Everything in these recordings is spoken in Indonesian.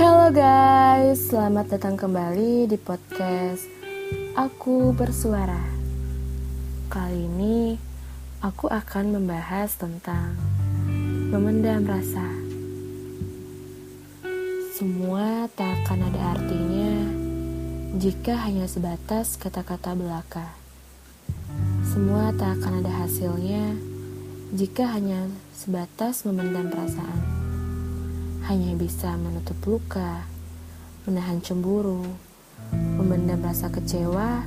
Halo guys, selamat datang kembali di podcast Aku Bersuara. Kali ini aku akan membahas tentang memendam rasa. Semua tak akan ada artinya jika hanya sebatas kata-kata belaka. Semua tak akan ada hasilnya jika hanya sebatas memendam perasaan hanya bisa menutup luka, menahan cemburu, memendam rasa kecewa,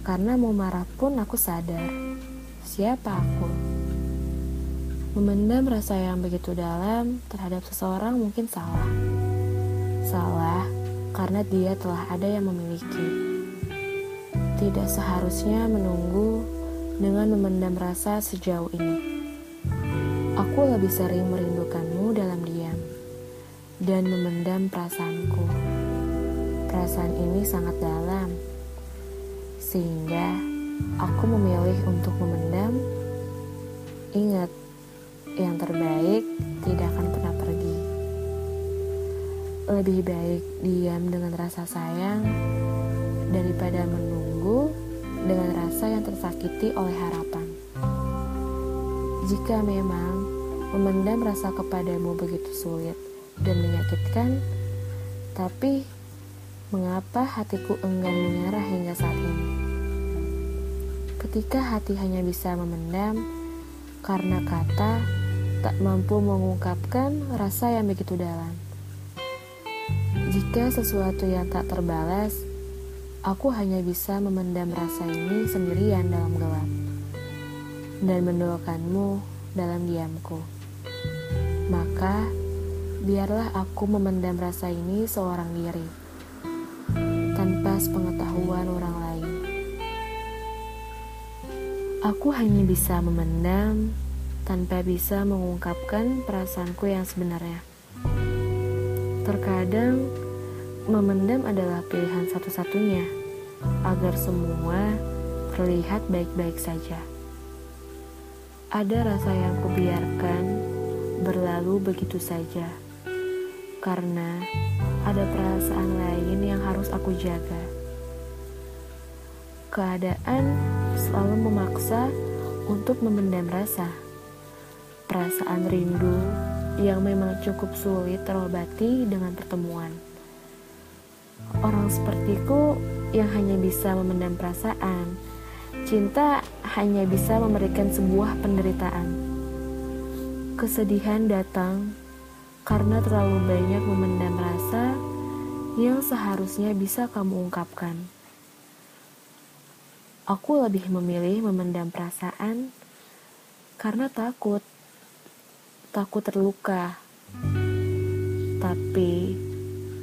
karena mau marah pun aku sadar siapa aku. Memendam rasa yang begitu dalam terhadap seseorang mungkin salah. Salah karena dia telah ada yang memiliki. Tidak seharusnya menunggu dengan memendam rasa sejauh ini. Aku lebih sering diam dan memendam perasaanku. Perasaan ini sangat dalam, sehingga aku memilih untuk memendam. Ingat, yang terbaik tidak akan pernah pergi. Lebih baik diam dengan rasa sayang daripada menunggu dengan rasa yang tersakiti oleh harapan. Jika memang memendam rasa kepadamu begitu sulit, dan menyakitkan, tapi mengapa hatiku enggan menyerah hingga saat ini? Ketika hati hanya bisa memendam karena kata tak mampu mengungkapkan rasa yang begitu dalam. Jika sesuatu yang tak terbalas, aku hanya bisa memendam rasa ini sendirian dalam gelap dan mendoakanmu dalam diamku. Maka, biarlah aku memendam rasa ini seorang diri, tanpa sepengetahuan orang lain. Aku hanya bisa memendam tanpa bisa mengungkapkan perasaanku yang sebenarnya. Terkadang, memendam adalah pilihan satu-satunya agar semua terlihat baik-baik saja. Ada rasa yang kubiarkan berlalu begitu saja karena ada perasaan lain yang harus aku jaga. Keadaan selalu memaksa untuk memendam rasa. Perasaan rindu yang memang cukup sulit terobati dengan pertemuan. Orang sepertiku yang hanya bisa memendam perasaan, cinta hanya bisa memberikan sebuah penderitaan. Kesedihan datang karena terlalu banyak memendam rasa yang seharusnya bisa kamu ungkapkan. Aku lebih memilih memendam perasaan karena takut, takut terluka, tapi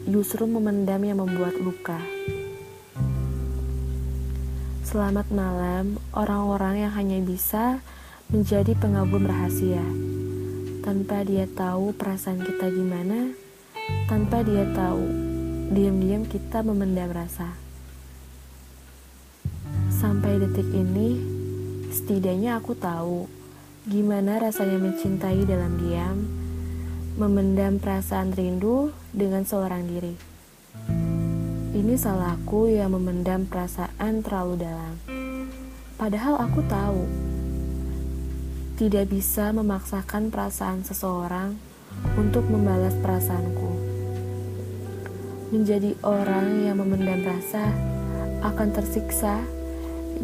justru memendam yang membuat luka. Selamat malam, orang-orang yang hanya bisa menjadi pengagum rahasia tanpa dia tahu perasaan kita gimana, tanpa dia tahu, diam-diam kita memendam rasa. Sampai detik ini, setidaknya aku tahu gimana rasanya mencintai dalam diam, memendam perasaan rindu dengan seorang diri. Ini salahku yang memendam perasaan terlalu dalam. Padahal aku tahu tidak bisa memaksakan perasaan seseorang untuk membalas perasaanku. Menjadi orang yang memendam rasa akan tersiksa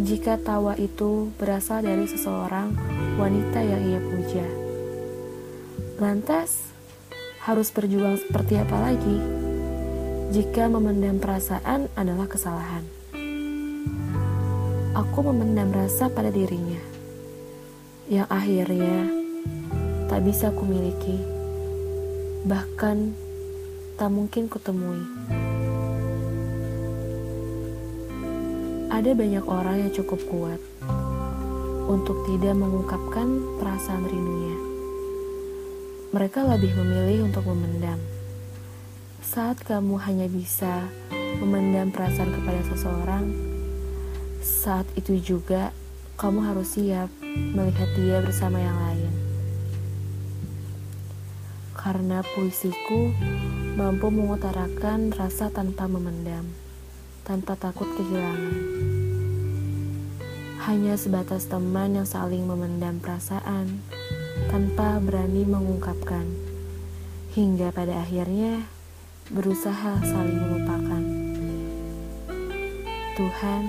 jika tawa itu berasal dari seseorang wanita yang ia puja. Lantas, harus berjuang seperti apa lagi jika memendam perasaan adalah kesalahan? Aku memendam rasa pada dirinya yang akhirnya tak bisa kumiliki, bahkan tak mungkin kutemui. Ada banyak orang yang cukup kuat untuk tidak mengungkapkan perasaan rindunya. Mereka lebih memilih untuk memendam. Saat kamu hanya bisa memendam perasaan kepada seseorang, saat itu juga kamu harus siap melihat dia bersama yang lain. Karena puisiku mampu mengutarakan rasa tanpa memendam, tanpa takut kehilangan. Hanya sebatas teman yang saling memendam perasaan tanpa berani mengungkapkan, hingga pada akhirnya berusaha saling melupakan. Tuhan,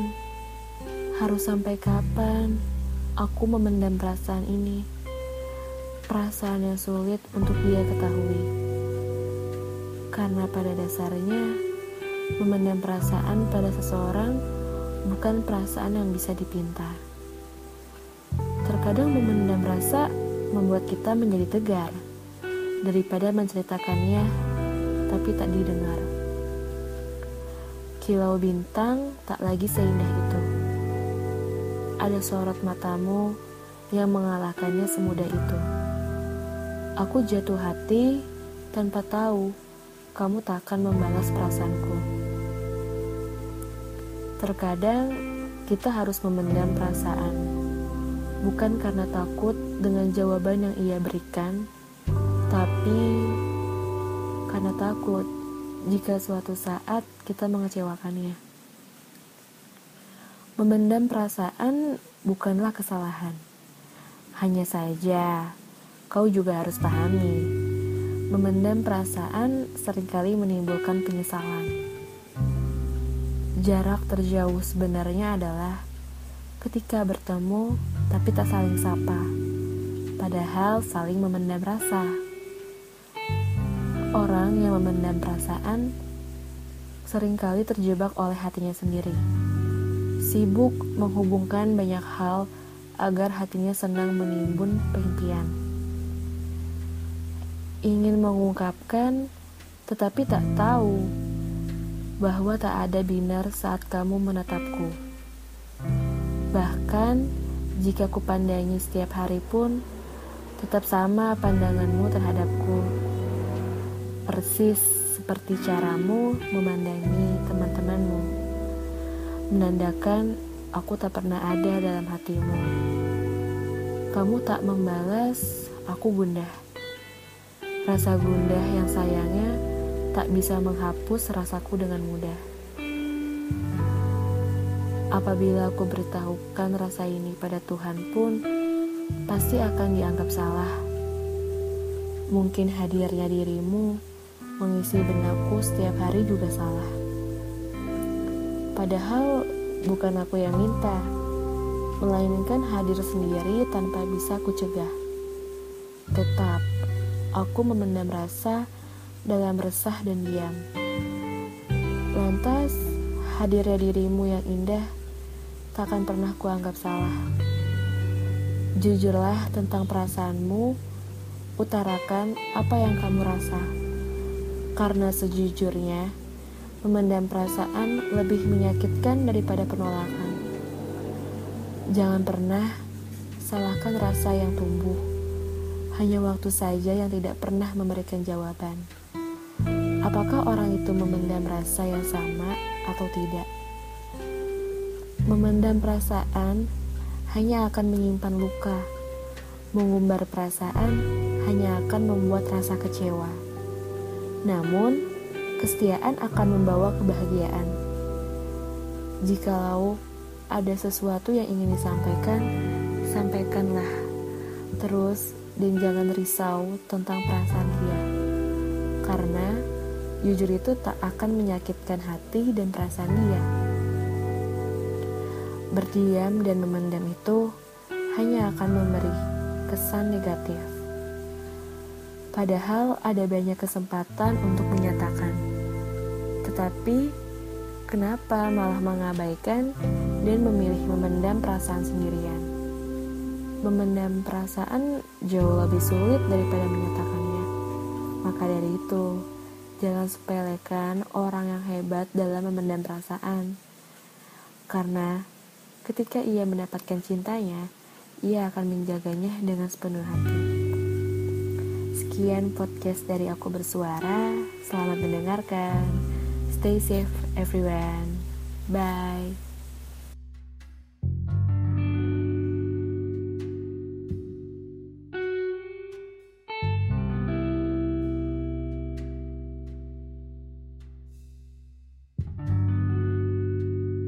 harus sampai kapan aku memendam perasaan ini? Perasaan yang sulit untuk dia ketahui. Karena pada dasarnya, memendam perasaan pada seseorang bukan perasaan yang bisa dipinta. Terkadang memendam rasa membuat kita menjadi tegar daripada menceritakannya tapi tak didengar. Kilau bintang tak lagi seindah itu. Ada sorot matamu yang mengalahkannya semudah itu. Aku jatuh hati tanpa tahu kamu tak akan membalas perasaanku. Terkadang kita harus memendam perasaan, bukan karena takut dengan jawaban yang ia berikan, tapi karena takut jika suatu saat kita mengecewakannya. Memendam perasaan bukanlah kesalahan, hanya saja kau juga harus pahami, memendam perasaan sering kali menimbulkan penyesalan. Jarak terjauh sebenarnya adalah ketika bertemu tapi tak saling sapa, padahal saling memendam rasa. Orang yang memendam perasaan sering kali terjebak oleh hatinya sendiri, sibuk menghubungkan banyak hal agar hatinya senang menimbun impian ingin mengungkapkan, tetapi tak tahu bahwa tak ada binar saat kamu menatapku. Bahkan jika kupandangi setiap hari pun, tetap sama pandanganmu terhadapku. Persis seperti caramu memandangi teman-temanmu, menandakan aku tak pernah ada dalam hatimu. Kamu tak membalas, aku gundah. Rasa gundah yang sayangnya tak bisa menghapus rasaku dengan mudah. Apabila aku beritahukan rasa ini pada Tuhan pun, pasti akan dianggap salah. Mungkin hadirnya dirimu mengisi benakku setiap hari juga salah. Padahal bukan aku yang minta, melainkan hadir sendiri tanpa bisa kucegah. Tetap Aku memendam rasa dalam resah dan diam. Lantas, hadirnya dirimu yang indah takkan pernah kuanggap salah. Jujurlah tentang perasaanmu, utarakan apa yang kamu rasa. Karena sejujurnya, memendam perasaan lebih menyakitkan daripada penolakan. Jangan pernah salahkan rasa yang tumbuh hanya waktu saja yang tidak pernah memberikan jawaban. Apakah orang itu memendam rasa yang sama atau tidak? Memendam perasaan hanya akan menyimpan luka. Mengumbar perasaan hanya akan membuat rasa kecewa. Namun, kesetiaan akan membawa kebahagiaan. Jikalau ada sesuatu yang ingin disampaikan, sampaikanlah. Terus dan jangan risau tentang perasaan dia. Karena jujur itu tak akan menyakitkan hati dan perasaan dia. Berdiam dan memendam itu hanya akan memberi kesan negatif. Padahal ada banyak kesempatan untuk menyatakan. Tetapi kenapa malah mengabaikan dan memilih memendam perasaan sendirian? Memendam perasaan jauh lebih sulit daripada menyatakannya. Maka dari itu, jangan sepelekan orang yang hebat dalam memendam perasaan. Karena ketika ia mendapatkan cintanya, ia akan menjaganya dengan sepenuh hati. Sekian podcast dari aku bersuara. Selamat mendengarkan. Stay safe everyone. Bye.